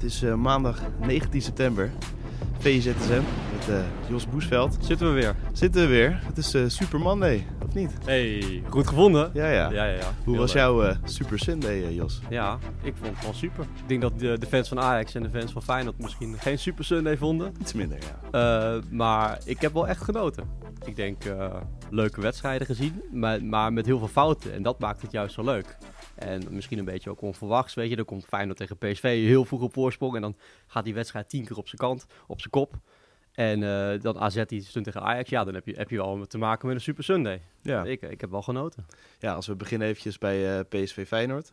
Het is eh, maandag 19 september. VZSM met eh, Jos Boesveld. Zitten we weer. Zitten we weer. Het is eh, Super Monday, of niet? Hey, goed gevonden. Ja, ja. Ja, ja, ja. Hoe was jouw Super Sunday, Jos? Ja, ik vond het wel super. Ik denk dat de, de fans van Ajax en de fans van Feyenoord misschien geen Super Sunday vonden. Iets minder, ja. Maar ik heb wel echt genoten. Ik denk leuke wedstrijden gezien, maar, maar met heel veel fouten. En dat maakt het juist zo leuk. En misschien een beetje ook onverwachts, weet je. Dan komt Feyenoord tegen PSV heel vroeg op voorsprong. En dan gaat die wedstrijd tien keer op zijn kant, op zijn kop. En eh, dan AZ die stond tegen Ajax. Ja, dan heb je, heb je wel te maken met een Super Sunday. Ja. Ik, ik heb wel genoten. ja, als we beginnen eventjes bij eh, PSV Feyenoord.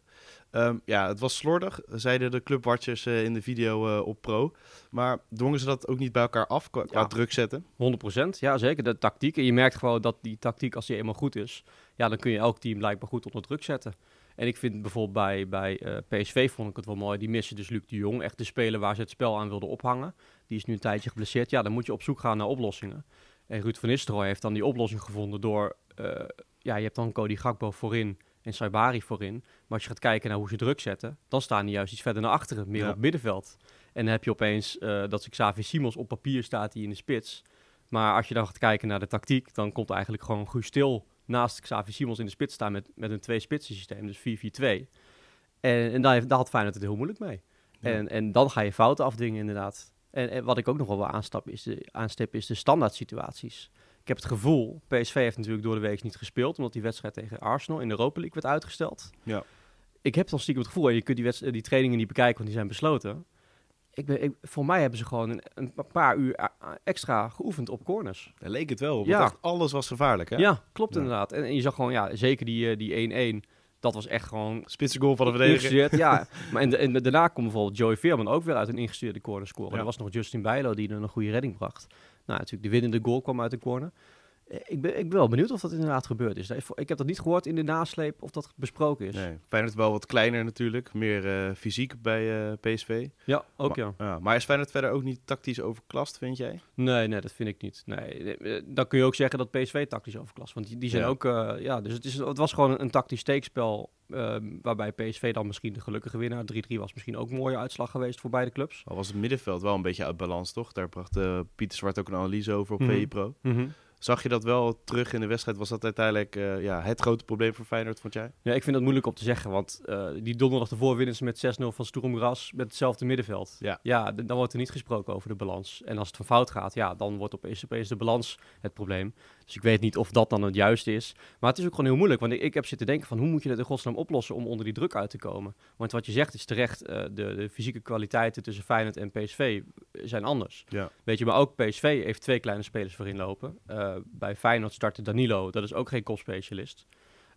Ehm, ja, het was slordig, zeiden de clubwatchers eh, in de video eh, op Pro. Maar dwongen ze dat ook niet bij elkaar af qua, qua Ja. druk zetten? 100%, ja zeker. De tactiek. En je merkt gewoon dat die tactiek, als die eenmaal goed is, ja, dan kun je elk team blijkbaar goed onder druk zetten. En ik vind bijvoorbeeld bij, bij eh, PSV vond ik het wel mooi. Die missen dus Luc de Jong, echt de speler waar ze het spel aan wilden ophangen. Die is nu een tijdje geblesseerd. Ja, dan moet je op zoek gaan naar oplossingen. En Ruud van Nistelrooy heeft dan die oplossing gevonden door, eh, ja, je hebt dan Cody Gakpo voorin en Saibari voorin. Maar als je gaat kijken naar hoe ze druk zetten, dan staan die juist iets verder naar achteren, meer Ja. op het middenveld. En dan heb je opeens eh, dat Xavier Simons op papier staat die in de spits. Maar als je dan gaat kijken naar de tactiek, dan komt eigenlijk gewoon Guus Stil naast Xavier Simons in de spits staan met, met een twee-spitsen systeem, dus 4-4-2. En, en daar, heeft, daar had Feyenoord het heel moeilijk mee. Ja. En, en dan ga je fouten afdwingen inderdaad. En, en wat ik ook nog wel wil aanstap is de, aanstip is de standaard situaties. Ik heb het gevoel, PSV heeft natuurlijk door de week niet gespeeld, omdat die wedstrijd tegen Arsenal in de Europa League werd uitgesteld. Ja. Ik heb dan stiekem het gevoel, en je kunt die, wedst- die trainingen niet bekijken, want die zijn besloten. Ik ben, ik, voor mij hebben ze gewoon een, een paar uur extra geoefend op corners. Daar leek het wel op. Ja. echt alles was gevaarlijk, hè? Ja, klopt Ja. inderdaad. En, en je zag gewoon, ja, zeker die eh, die 1-1, dat was echt gewoon Spitse goal van de verdediger. Ja, maar en, en daarna komt bijvoorbeeld Joey Veerman ook weer uit een ingestuurde corner scoren. Ja. Er was nog Justin Bijlo die er een goede redding bracht. Nou, natuurlijk de winnende goal kwam uit de corner. Eh, Ik ben, ik ben wel benieuwd of dat inderdaad gebeurd is. Ik heb dat niet gehoord in de nasleep of dat besproken is. Nee, Feyenoord wel wat kleiner natuurlijk. Meer eh, fysiek bij eh, PSV. Ja, ook maar, ja. Maar is Feyenoord verder ook niet tactisch overklast, vind jij? Nee, nee, dat vind ik niet. Nee, dan kun je ook zeggen dat PSV tactisch overklast. Want die, die zijn Ja. ook, ja, dus het, is, het was gewoon een, een tactisch steekspel. eh, waarbij PSV dan misschien de gelukkige winnaar. 3-3 was misschien ook een mooie uitslag geweest voor beide clubs. Al was het middenveld wel een beetje uit balans, toch? Daar bracht Pieter Zwart ook een analyse over op. VI Pro. Zag je dat wel terug in de wedstrijd? Was dat uiteindelijk eh, ja, het grote probleem voor Feyenoord, vond jij? Ja, ik vind dat moeilijk om te zeggen, want eh, die donderdag ervoor winnen ze met 6-0 van Sturm Gras met hetzelfde middenveld. Ja. dan wordt er niet gesproken over de balans. En als het van fout gaat, ja, dan wordt opeens, opeens de balans het probleem. Dus ik weet niet of dat dan het juiste is. Maar het is ook gewoon heel moeilijk, want ik, ik heb zitten denken van hoe moet je het in godsnaam oplossen om onder die druk uit te komen. Want wat je zegt is terecht, eh, de, de fysieke kwaliteiten tussen Feyenoord en PSV zijn anders. Ja. Weet je, maar ook PSV heeft twee kleine spelers voorin lopen. Eh, bij Feyenoord startte Danilo, dat is ook geen kopspecialist.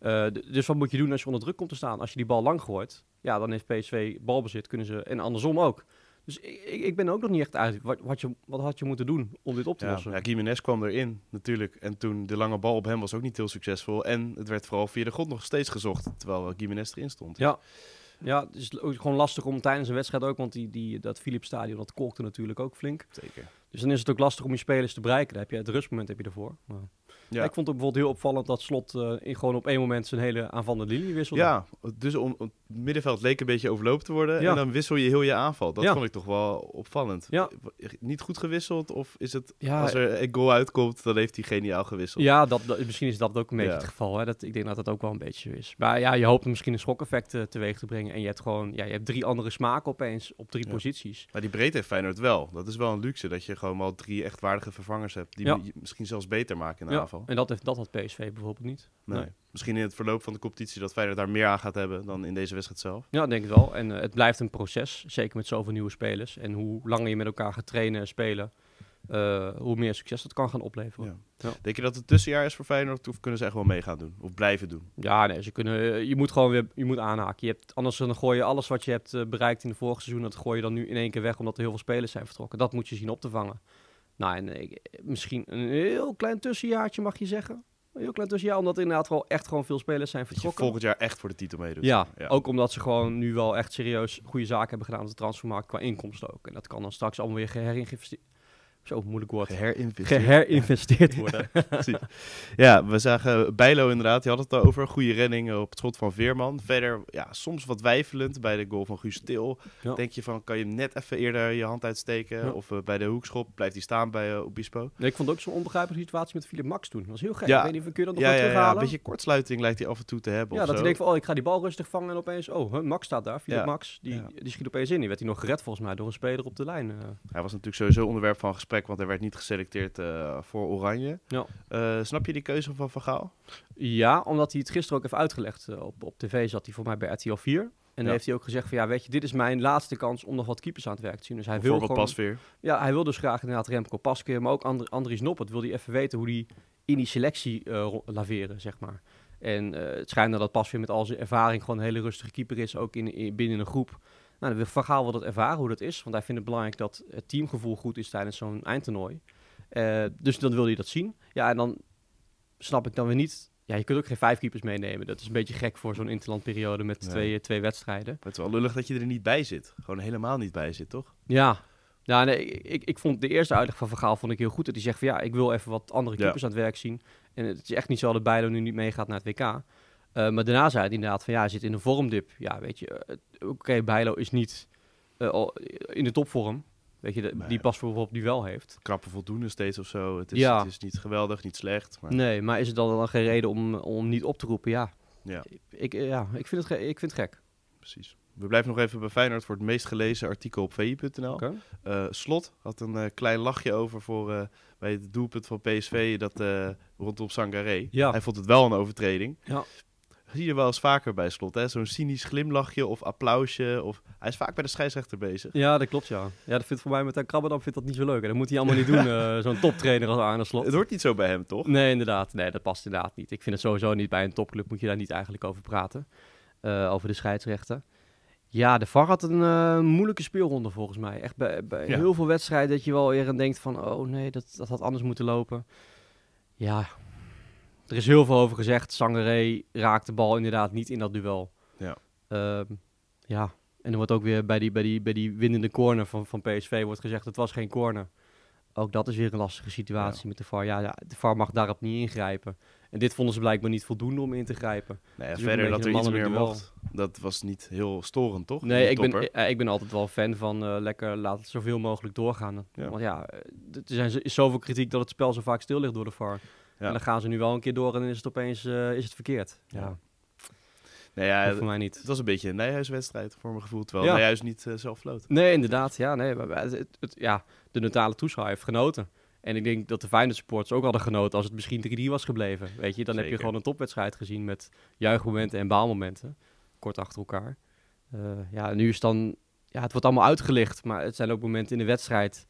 Eh, d- dus wat moet je doen als je onder druk komt te staan? Als je die bal lang gooit, ja, dan heeft PSV balbezit, kunnen ze, en andersom ook. Dus ik, ik, ben ook nog niet echt uit. Wat, wat, je, wat had je moeten doen om dit op te Ja, lossen? ja, Gimenez kwam erin natuurlijk. En toen de lange bal op hem was ook niet heel succesvol. En het werd vooral via de grond nog steeds gezocht, terwijl eh, Gimenez erin stond. Ja. Ja, het is ook gewoon lastig om tijdens een wedstrijd ook, want die, die, dat Philips Stadion, dat kolkte natuurlijk ook flink. Zeker. Dus dan is het ook lastig om je spelers te bereiken. Daar heb je het rustmoment heb je ervoor. Maar Ja. Ik vond het bijvoorbeeld heel opvallend dat Slot eh, in, gewoon op één moment zijn hele aanvallende linie wisselde. Ja, dus om, om- het middenveld leek een beetje overlopen te worden. Ja. En dan wissel je heel je aanval. Dat vond ik toch wel opvallend. Ja. Niet goed gewisseld? Of is het, als er een goal uitkomt, dan heeft hij geniaal gewisseld? Ja, dat, dat- misschien is dat ook een beetje het geval. Hè? Dat, ik denk dat dat ook wel een beetje zo is. Maar ja, je hoopt misschien een schokeffect eh, teweeg te brengen. En je hebt gewoon ja, je hebt drie andere smaken opeens op drie posities. Maar die breedte heeft Feyenoord wel. Dat is wel een luxe, dat je gewoon wel drie echt waardige vervangers hebt. Die misschien zelfs beter maken in de Ja, en dat, heeft, dat had PSV bijvoorbeeld niet. Nee. Nee. Misschien in het verloop van de competitie dat Feyenoord daar meer aan gaat hebben dan in deze wedstrijd zelf. Ja, denk ik wel. En eh, het blijft een proces, zeker met zoveel nieuwe spelers. En hoe langer je met elkaar gaat trainen en spelen, eh, hoe meer succes dat kan gaan opleveren. Ja. Ja. Denk je dat het tussenjaar is voor Feyenoord of kunnen ze echt wel mee gaan doen? Of blijven doen? Ja, nee, ze kunnen, eh, je moet gewoon weer je moet aanhaken. Je hebt, anders dan gooi je alles wat je hebt bereikt in de vorige seizoen, dat gooi je dan nu in één keer weg omdat er heel veel spelers zijn vertrokken. Dat moet je zien op te vangen. Nou, en eh, misschien een heel klein tussenjaartje mag je zeggen. Een heel klein tussenjaar, omdat er inderdaad wel echt gewoon veel spelers zijn Dat je vertrokken. volgend jaar echt voor de titel meedoet. Ja, ook omdat ze gewoon nu wel echt serieus goede zaken hebben gedaan op de transfermarkt qua inkomsten ook. En dat kan dan straks allemaal weer Zo, moeilijk woord. Geherinvesteerd. Geherinvesteerd worden. Precies. Ja, we zagen Bijlo inderdaad. Die had het over. Goede redding op het schot van Veerman. Verder, ja, soms wat wijfelend bij de goal van Guus Til. Ja. Denk je van, kan je net even eerder je hand uitsteken? Ja. Of eh, bij de hoekschop blijft hij staan bij uh, Obispo? Nee, ik vond ook zo'n onbegrijpelijke situatie met Philip Max toen. Dat was heel gek. Ja. Ik weet niet of kun je dat nog Ja, wel ja, ja, een terughalen? beetje kortsluiting lijkt hij af en toe te hebben. ja, of dat hij denkt van, oh, ik ga die bal rustig vangen en opeens, oh, huh, Max staat daar. Philip Ja. Max, die, Ja. die schiet opeens in. Die werd hij nog gered volgens mij door een speler op de lijn. eh. Hij was natuurlijk sowieso onderwerp van gesprek, want hij werd niet geselecteerd eh, voor Oranje. Ja. Eh, snap je die keuze van Van Gaal? Ja, omdat hij het gisteren ook heeft uitgelegd. eh, op, op tv zat hij voor mij bij RTL 4. En dan heeft hij ook gezegd van, ja, weet je, dit is mijn laatste kans om nog wat keepers aan het werk te zien. Dus hij wil gewoon... Pasveer. Ja, hij wil dus graag inderdaad Remco Paskeer, maar ook And Andries Noppert wil hij even weten hoe die in die selectie laveren, zeg maar. En het schijnt nou dat Pasveer met al zijn ervaring gewoon een hele rustige keeper is, ook in, in, binnen een groep. Nou, Gaal wil dat ervaren, hoe dat is, want hij vindt het belangrijk dat het teamgevoel goed is tijdens zo'n eindtoernooi. Eh, dus dan wil hij dat zien. Ja, en dan snap ik dan weer niet... Ja, je kunt ook geen vijf keepers meenemen. Dat is een beetje gek voor zo'n interlandperiode met Nee. twee, twee wedstrijden. Maar het is wel lullig dat je er niet bij zit. Gewoon helemaal niet bij zit, toch? Ja. Ja, nee, ik, ik vond de eerste uitleg van Vergaal vond ik heel goed. Dat hij zegt van ja, ik wil even wat andere Ja. keepers aan het werk zien. En het is echt niet zo dat Bijlo nu niet meegaat naar het WK. Eh, maar daarna zei hij inderdaad van ja, hij zit in een vormdip. Ja, weet je, eh, oké, Bijlo is niet eh, in de topvorm. Weet je, de- Nee. die pas bijvoorbeeld die wel heeft. Knappe voldoende steeds of zo. Het is, Ja. het is niet geweldig, niet slecht. Maar Nee, maar is het dan, dan geen reden om, om niet op te roepen? Ja, ja, ik, ja, ik, vind, het ik vind het gek. precies. We blijven nog even bij Feyenoord voor het meest gelezen artikel op vi.nl. Slot had een klein lachje over voor, bij het doelpunt van PSV dat, rondom Sangaré. Ja. Hij vond het wel een overtreding. Ja. Zie je wel eens vaker bij Slot, hè? Zo'n cynisch glimlachje of applausje. Of... Hij is vaak bij de scheidsrechter bezig. Ja, dat klopt, ja. Ja, dat vindt voor mij met een Krabberdam vindt dat niet zo leuk. En dat moet hij allemaal niet doen, eh, zo'n toptrainer als Arne Slot. Het hoort niet zo bij hem, toch? Nee, inderdaad. Nee, dat past inderdaad niet. Ik vind het sowieso niet bij een topclub moet je daar niet eigenlijk over praten. Eh, over de scheidsrechten. Ja, de VAR had een eh, moeilijke speelronde volgens mij. Echt bij, bij Ja. heel veel wedstrijden dat je wel weer aan denkt van... oh nee, dat, dat had anders moeten lopen. Ja, er is heel veel over gezegd. Sangaré raakt de bal inderdaad niet in dat duel. Ja. Ehm, ja, en er wordt ook weer bij die, bij die, bij die winnende corner van, van PSV wordt gezegd... het was geen corner. Ook dat is weer een lastige situatie met de VAR. Ja, ja, de VAR mag daarop niet ingrijpen. En dit vonden ze blijkbaar niet voldoende om in te grijpen. Nee, ook verder dat er iets meer mocht. Dat was niet heel storend, toch? Nee, ik ben, topper. eh, ik ben altijd wel fan van eh, lekker laat het zoveel mogelijk doorgaan. Ja. Want ja, eh, er zijn, zoveel kritiek dat het spel zo vaak stil ligt door de VAR. Ja. En dan gaan ze nu wel een keer door en dan is het opeens eh, is het verkeerd. Ja. Ja, Nee, ja, dat voor mij niet. het was een beetje een Nijhuiswedstrijd voor mijn gevoel. Terwijl Ja. Nijhuis niet eh, zelf floot. Nee, inderdaad. Ja, nee, maar het, het- het- ja, de neutrale toeschouwer heeft genoten. En ik denk dat de Feyenoord supporters ook hadden genoten als het misschien 3-3 was gebleven. Weet je, dan heb je gewoon een topwedstrijd gezien met juichmomenten en baalmomenten. Kort achter elkaar. Eh, ja, nu is dan... Ja, het wordt allemaal uitgelicht, maar het zijn ook momenten in de wedstrijd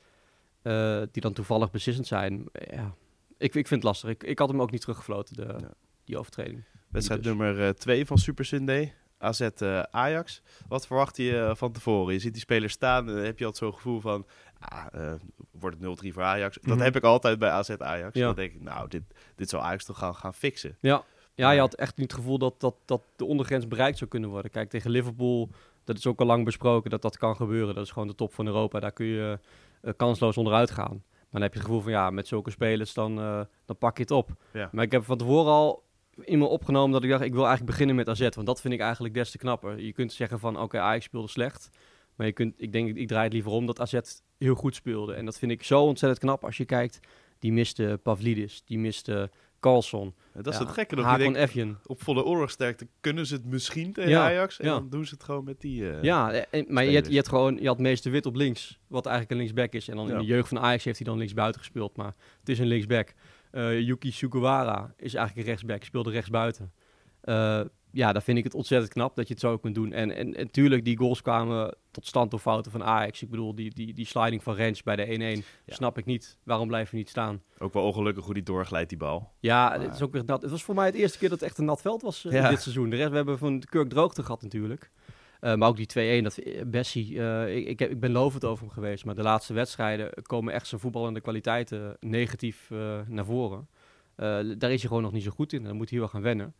eh, die dan toevallig beslissend zijn. Ja, ik, ik vind het lastig. Ik, ik had hem ook niet teruggefloten, de, Ja. die overtreding. Wedstrijd dus. nummer 2 van Super Sunday. AZ eh, Ajax. Wat verwacht je eh, van tevoren? Je ziet die spelers staan en dan heb je altijd zo'n gevoel van... Ah, eh, wordt het 0-3 voor Ajax? Dat Mhm. heb ik altijd bij AZ Ajax. Ja. Dan denk ik, nou, dit, dit zou Ajax toch gaan, gaan fixen. Ja, ja je had echt niet het gevoel dat, dat, dat de ondergrens bereikt zou kunnen worden. Kijk, tegen Liverpool, dat is ook al lang besproken dat dat kan gebeuren. Dat is gewoon de top van Europa. Daar kun je eh, kansloos onderuit gaan. Dan heb je het gevoel van ja, met zulke spelers dan, eh, dan pak je het op. Ja. Maar ik heb van tevoren al in me opgenomen dat ik dacht, ik wil eigenlijk beginnen met AZ. Want dat vind ik eigenlijk des te knapper. Je kunt zeggen van oké, Ajax speelde slecht. Maar je kunt, ik denk, ik draai het liever om dat AZ heel goed speelde. En dat vind ik zo ontzettend knap als je kijkt. Die miste Pavlidis, die miste Carlson. Dat is Ja, het gekke. Dat je denkt, op volle oorlogsterkte kunnen ze het misschien tegen Ja, Ajax. En ja. dan doen ze het gewoon met die... eh, Ja, en- en- maar je had, je had gewoon, je had meester Wit op links, wat eigenlijk een linksback is. En dan in de jeugd van Ajax heeft hij dan linksbuiten gespeeld, maar het is een linksback. Eh, Yuki Sugawara is eigenlijk een rechtsback, speelde rechtsbuiten. Eh ja, dan vind ik het ontzettend knap dat je het zo kunt doen. En, en, en tuurlijk, die goals kwamen tot stand door fouten van Ajax. Ik bedoel, die, die, die sliding van Rens bij de 1-1, Ja. snap ik niet. Waarom blijven niet staan? Ook wel ongelukkig hoe die doorglijdt, die bal. Ja, Maar- het is ook weer nat. Het was voor mij het eerste keer dat het echt een nat veld was eh, Ja. dit seizoen. De rest, we hebben van de Kurk droogte gehad natuurlijk. Eh, maar ook die 2-1, dat eh, Bessie, ik, ik, heb- ik ben lovend over hem geweest. Maar de laatste wedstrijden komen echt zijn voetballende kwaliteiten negatief naar voren. Daar is hij gewoon nog niet zo goed in. Daar moet hij wel gaan wennen.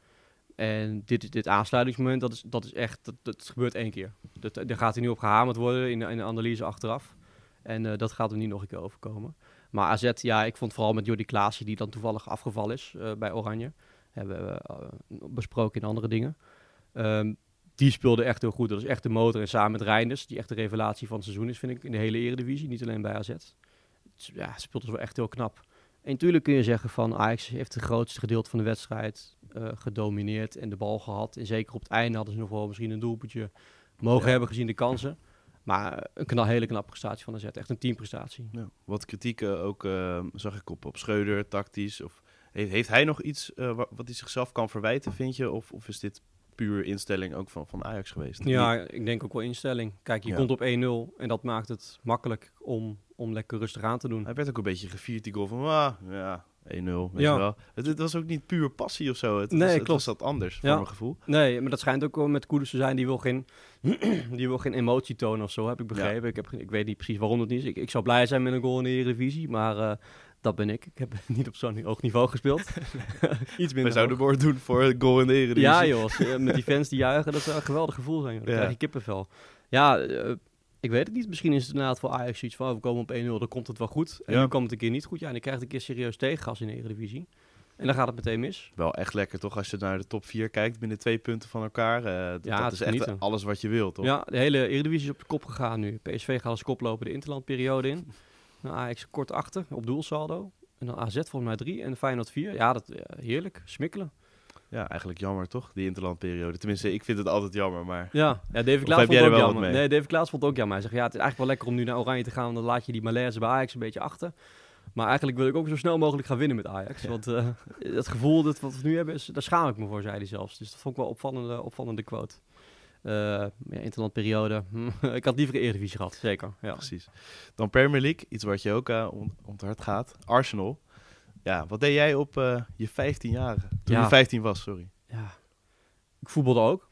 En dit, dit aansluitingsmoment, dat is, dat is echt, dat, dat gebeurt één keer. Dat, daar gaat hij nu op gehamerd worden in, in de analyse achteraf. En eh, dat gaat hem niet nog een keer overkomen. Maar AZ, ja, ik vond vooral met Jordi Klaasje, die dan toevallig afgevallen is eh, bij Oranje. Hebben we eh, besproken in andere dingen. Ehm, die speelde echt heel goed. Dat is echt de motor. En samen met Reinders, die echt de revelatie van het seizoen is, vind ik, in de hele eredivisie. Niet alleen bij AZ. Ja, speelde ze wel echt heel knap. En natuurlijk kun je zeggen van Ajax heeft het grootste gedeelte van de wedstrijd eh, gedomineerd en de bal gehad. En zeker op het einde hadden ze nog wel misschien een doelpuntje mogen Ja. hebben gezien de kansen. Maar eh, een knal, hele knappe prestatie van AZ. Echt een teamprestatie. Ja, wat kritiek eh, ook zag ik op, op Schreuder, tactisch. Of, heeft, heeft hij nog iets wa- wat hij zichzelf kan verwijten, vind je? Of, of is dit puur instelling ook van, van Ajax geweest? Ja, ik denk ook wel instelling. Kijk, je Ja. komt op 1-0 en dat maakt het makkelijk om, om lekker rustig aan te doen. Hij werd ook een beetje gevierd, die goal van, ah, ja, 1-0, weet Ja. je wel. Het, het was ook niet puur passie of zo. Het, Nee, was, het klopt. was dat anders, Ja. voor mijn gevoel. Nee, maar dat schijnt ook wel met Koeders te zijn. Die wil geen, die wil geen emotie tonen of zo, heb ik begrepen. Ik, heb, ik weet niet precies waarom het niet is. Ik, ik zou blij zijn met een goal in de Eredivisie, maar eh, dat ben ik. Ik heb niet op zo'n hoog niveau gespeeld. Iets We minder zouden hoog. woord doen voor goal in de Eredivisie. Ja joh, met die fans die juichen, dat zou een geweldig gevoel zijn. joh. Dan Ja. krijg je kippenvel. Ja, eh, ik weet het niet. Misschien is het inderdaad voor Ajax zoiets van, oh, we komen op 1-0, dan komt het wel goed. En Ja. nu komt het een keer niet goed. Ja, en dan krijg je een keer serieus tegengas in de Eredivisie. En dan gaat het meteen mis. Wel echt lekker, toch? Als je naar de top 4 kijkt, binnen twee punten van elkaar. eh, d- Ja, dat is echt alles wat je wilt, toch? Ja, de hele Eredivisie is op de kop gegaan nu. PSV gaat als koploper de interlandperiode in. Nou, Ajax kort achter op doelsaldo. En dan AZ volgens mij drie en Feyenoord vier. Ja, dat, ja, heerlijk. Smikkelen. Ja, eigenlijk jammer, toch? Die interlandperiode. Tenminste, ik vind het altijd jammer, maar... Ja, ja David Klaas vond het ook jammer. Nee, David Klaas vond het ook jammer. Hij zegt, ja, het is eigenlijk wel lekker om nu naar Oranje te gaan, want dan laat je die malaise bij Ajax een beetje achter. Maar eigenlijk wil ik ook zo snel mogelijk gaan winnen met Ajax. Ja. Want eh, dat gevoel dat wat we nu hebben, is, daar schaam ik me voor, zei hij zelfs. Dus dat vond ik wel opvallende, opvallende quote. Eh ja, interlandperiode. ik had liever een Eredivisie gehad, zeker. Ja. Precies. Dan Premier League, iets wat je ook eh, om, om het hart gaat. Arsenal. Ja, wat deed jij op eh, je 15 jaren? Toen Ja. je 15 was, sorry. ja. Ik voetbalde ook.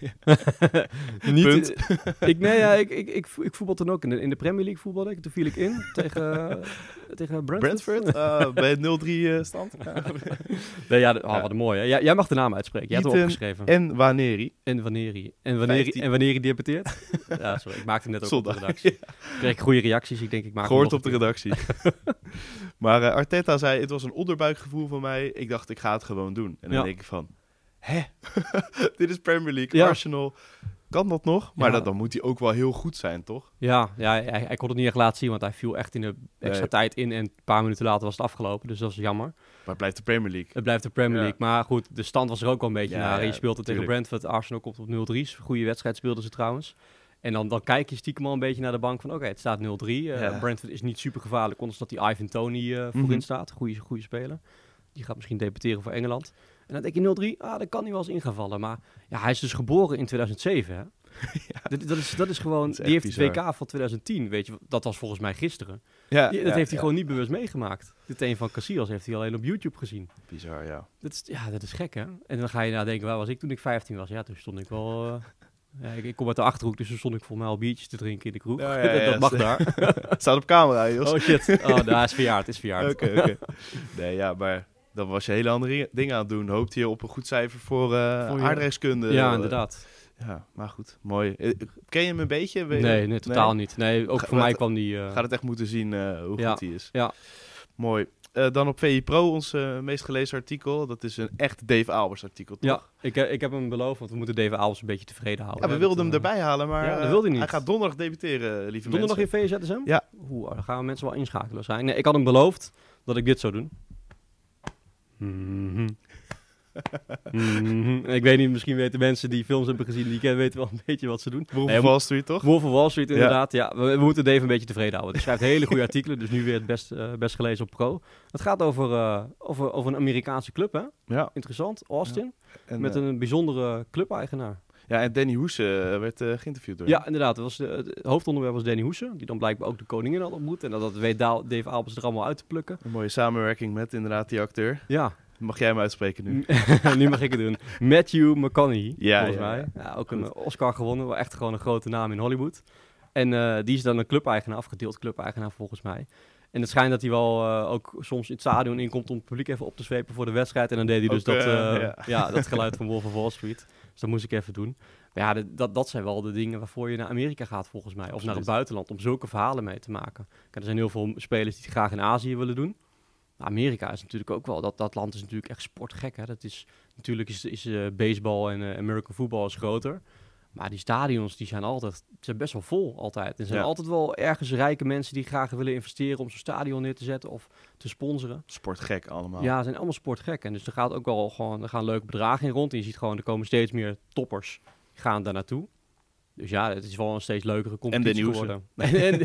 Niet, ik, nee, ja, ik, ik, ik, ik voetbalde toen ook. In de, in de Premier League voetbalde ik. Toen viel ik in tegen, tegen Brentford. Brentford, eh, bij het 0-3 eh, stand. Ja. Nee, ja, de- oh, wat een mooie. Ja, jij mag de naam uitspreken. Jij hebt hem opgeschreven. En Waneri. En wanneer en wanneer, hij- 15. en wanneer hij debuteert. ja, sorry. Ik maakte net ook op de Zondag. redactie. Ik kreeg goede reacties. Ik denk, ik maak Gehoord op de redactie. maar eh, Arteta zei, het was een onderbuikgevoel van mij. Ik dacht, ik ga het gewoon doen. En dan Ja. denk ik van, hè? Dit is Premier League, Ja. Arsenal. Kan dat nog? Maar Ja. dat, dan moet hij ook wel heel goed zijn, toch? Ja, ja hij, hij kon het niet echt laten zien, want hij viel echt in de extra Nee. tijd in. En een paar minuten later was het afgelopen. Dus dat is jammer. Maar het blijft de Premier League. Het blijft de Premier Ja. League. Maar goed, de stand was er ook wel een beetje naar. je speelt er tegen. Brentford. Arsenal komt op 0-3. Goede wedstrijd speelden ze trouwens. En dan, dan kijk je stiekem al een beetje naar de bank van... Oké, het staat 0-3. Eh, Ja. Brentford is niet super gevaarlijk. Ondanks dat die Ivan Tony eh, voorin Mhm. staat. Goede, goede speler. Die gaat misschien debuteren voor Engeland. En dan denk je 0-3. Ah, dan kan hij wel eens in gaan vallen. Maar ja, hij is dus geboren in 2007. Hè? dat, dat, is, dat is gewoon... Dat is die heeft het. WK van 2010. Weet je, dat was volgens mij gisteren. Ja, Die- dat ja, heeft hij ja. gewoon niet bewust meegemaakt. Dit een van Casillas heeft hij alleen op YouTube gezien. Bizar, ja. Dat is, ja, dat is gek, hè? En dan ga je nadenken, waar was ik toen ik 15 was? Ja, toen stond ik wel... eh, ja, ik, ik kom uit de Achterhoek, dus toen stond ik voor mij al biertjes te drinken in de kroeg. Ja, ja, ja, dat mag daar. Het staat op camera, Jos. Oh shit. Oh, daar is verjaard, is verjaard. Oké, oké. Nee, ja, maar dan was je hele andere dingen aan het doen. Hoopte je op een goed cijfer voor, Voor je- aardrijkskunde. Ja, inderdaad. Ja, maar goed. Mooi. Eh, Ken je hem een beetje? Nee, nee, totaal niet. Nee, ook Ga- voor mij kwam die... eh, Gaat het echt moeten zien hoe Ja, goed hij is. ja. Mooi. Dan op VI Pro, ons meest gelezen artikel. Dat is een echt Dave Albers artikel, toch? ja, ik, ik heb hem beloofd, want we moeten David Aalms een beetje tevreden houden. Ja, we hè. wilden Dat, hem erbij halen, maar ja, dat wilde hij niet. hij gaat donderdag debuteren, lieve Donderdag mensen. in VZSM? Ja. Dan gaan we mensen wel inschakelen waarschijnlijk. Nee, ik had hem beloofd dat ik dit zou doen. Mhm. Mhm. Ik weet niet, misschien weten mensen die films hebben gezien, die kennen, weten wel een beetje wat ze doen. Wolf Nee, of Wall Street, toch? Wolf of Wall Street, inderdaad. Ja. we, we moeten Dave een beetje tevreden houden. Hij schrijft hele goede artikelen, dus nu weer het best, eh, best gelezen op Pro. Het gaat over, eh, over, over een Amerikaanse club, hè? Ja. Interessant, Austin. En, met eh, een bijzondere clubeigenaar. Ja, en Danny Hoes eh, werd eh, geïnterviewd door Ja, hem. inderdaad. Het, was de, het hoofdonderwerp was Danny Hoesen, die dan blijkbaar ook de koningin had ontmoet. En dat, dat weet Da- Dave Albers er allemaal uit te plukken. Een mooie samenwerking met inderdaad die acteur. Ja, Mag jij hem uitspreken nu? nu mag ik het doen. Matthew McConaughey, Ja, volgens ja, mij. ja. Ja, ook een Goed. Oscar gewonnen, wel echt gewoon een grote naam in Hollywood. En eh, die is dan een clubeigenaar, afgedeeld clubeigenaar volgens mij. En het schijnt dat hij wel eh, ook soms in het stadion inkomt om het publiek even op te zwepen voor de wedstrijd. En dan deed hij dus dat, eh, eh, ja. ja. dat geluid van Wolf of Wall Street. Dus dat moest ik even doen. Maar ja, de- dat, dat zijn wel de dingen waarvoor je naar Amerika gaat volgens mij. Of naar het buitenland, om zulke verhalen mee te maken. Kijk, er zijn heel veel spelers die het graag in Azië willen doen. Maar Amerika is natuurlijk ook wel, dat, dat land is natuurlijk echt sportgek. Hè? Dat is, natuurlijk is, is baseball en American football is groter. Maar die stadions die zijn altijd zijn best wel vol altijd. Er zijn Ja. altijd wel ergens rijke mensen die graag willen investeren om zo'n stadion neer te zetten of te sponsoren. Sportgek allemaal. Ja, ze zijn allemaal sportgek. En dus er gaat ook wel gewoon, er gaan leuke bedragen in rond. En je ziet gewoon, er komen steeds meer toppers gaan daar naartoe. Dus ja, het is wel een steeds leukere competitie Danny geworden. En,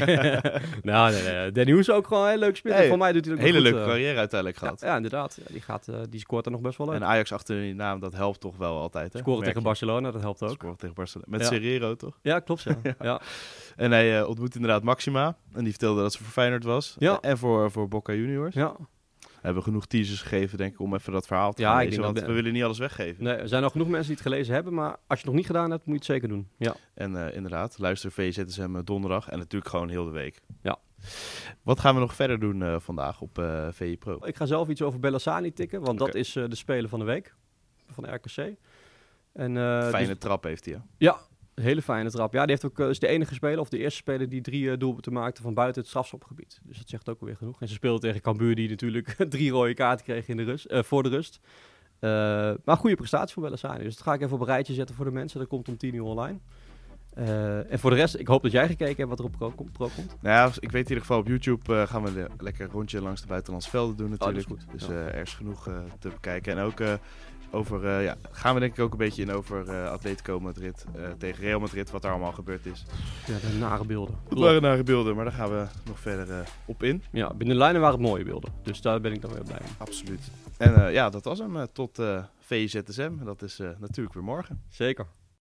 nou, nee, nee, Danny Hoes ook gewoon een heel leuk speler. Hey, Voor mij doet hij ook Hele goed, leuke eh, carrière uiteindelijk gehad. ja, inderdaad. Ja, die, gaat, eh, die scoort er nog best wel leuk. En Ajax achter die naam, dat helpt toch wel altijd. Hè? Scoren tegen. Barcelona, dat helpt ook. Scoren tegen Barcelona. Met Ja. Serrero toch? Ja, klopt. Ja. ja. En hij eh, ontmoet inderdaad Maxima. En die vertelde dat ze voor Feyenoord was. Ja. En voor, voor Boca Juniors. ja. Hebben genoeg teasers gegeven, denk ik, om even dat verhaal te Ja, ik lezen. denk Want dat- we willen niet alles weggeven. Nee, er zijn al genoeg mensen die het gelezen hebben. Maar als je het nog niet gedaan hebt, moet je het zeker doen. Ja. En eh, inderdaad, luister VZSM eh, donderdag. En natuurlijk gewoon heel de week. Ja. Wat gaan we nog verder doen eh, vandaag op VI Pro? Ik ga zelf iets over Bellassani tikken, want dat is de speler van de week van RKC. En, Fijne dus- trap heeft hij. hè? ja, een hele fijne trap. Ja, die heeft ook, eh, is de enige speler, of de eerste speler, die drie eh, doelpunten maakte van buiten het strafschopgebied. Dus dat zegt ook alweer genoeg. En ze speelde tegen Cambuur, die natuurlijk drie rode kaarten kreeg in de rust, eh, voor de rust. Maar goede prestatie voor Bellassani. Dus dat ga ik even op een rijtje zetten voor de mensen. Dat komt om 10 uur online. En voor de rest, ik hoop dat jij gekeken hebt wat er op pro, kom- pro komt. Nou ja, ik weet in ieder geval op YouTube gaan we le- lekker een rondje langs de buitenlandse velden doen dat is natuurlijk. goed, Dus ja. eh, er is genoeg te bekijken. En ook over, eh, ja, gaan we denk ik ook een beetje in over eh Atletico Madrid eh, tegen Real Madrid, wat daar allemaal gebeurd is. Ja, de nare beelden. Dat waren nare beelden, maar daar gaan we nog verder op in. Ja, binnen de lijnen waren het mooie beelden. Dus daar ben ik dan weer blij mee. Absoluut. En ja, dat was hem. tot VZSM. Dat is natuurlijk weer morgen. Zeker.